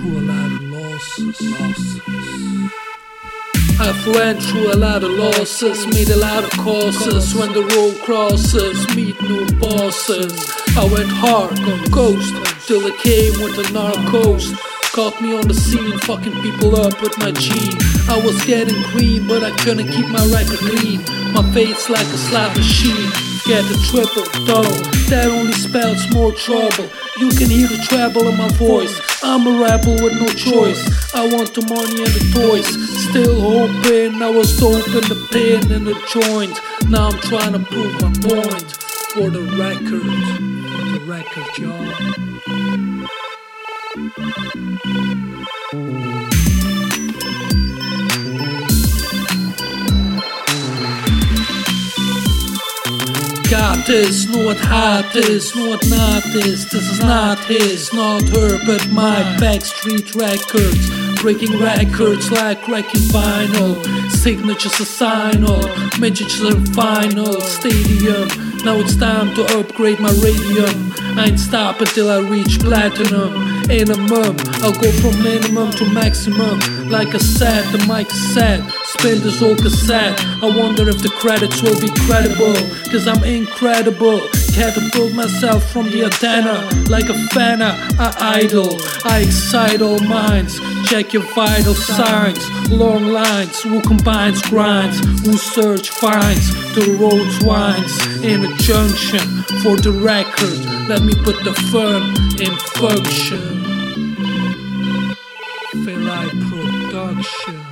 through a lot of losses. losses. I've went through a lot of losses, made a lot of courses. When the road crosses, meet new bosses. I went hard, on ghost, till it came with the narcos. Caught me on the scene, fucking people up with my G. I was getting green, but I couldn't keep my record clean. My face like a slot machine. Get the triple, double, that only spells more trouble. You can hear the treble in my voice. I'm a rebel with no choice. I want the money and the toys. Still hoping I was dope the pen and the joint. Now I'm trying to prove my point for the record. For the record, y'all. Got this, what hot is, know what not is. This is not his, not her, but my backstreet records. Breaking records like wrecking vinyl. Signatures a sign messages are final. Stadium, now it's time to upgrade my radium. I ain't stop until I reach platinum. In a month, I'll go from minimum to maximum. Like I said, the mic is set. Spin this old cassette. I wonder if the credits will be credible. Cause I'm incredible. Catapult myself from the antenna. Like a fana, I idle. I excite all minds. Check your vital signs. Long lines, who combines grinds, who search finds. The road winds in a junction for the record. Let me put the fun in function. Feel like production.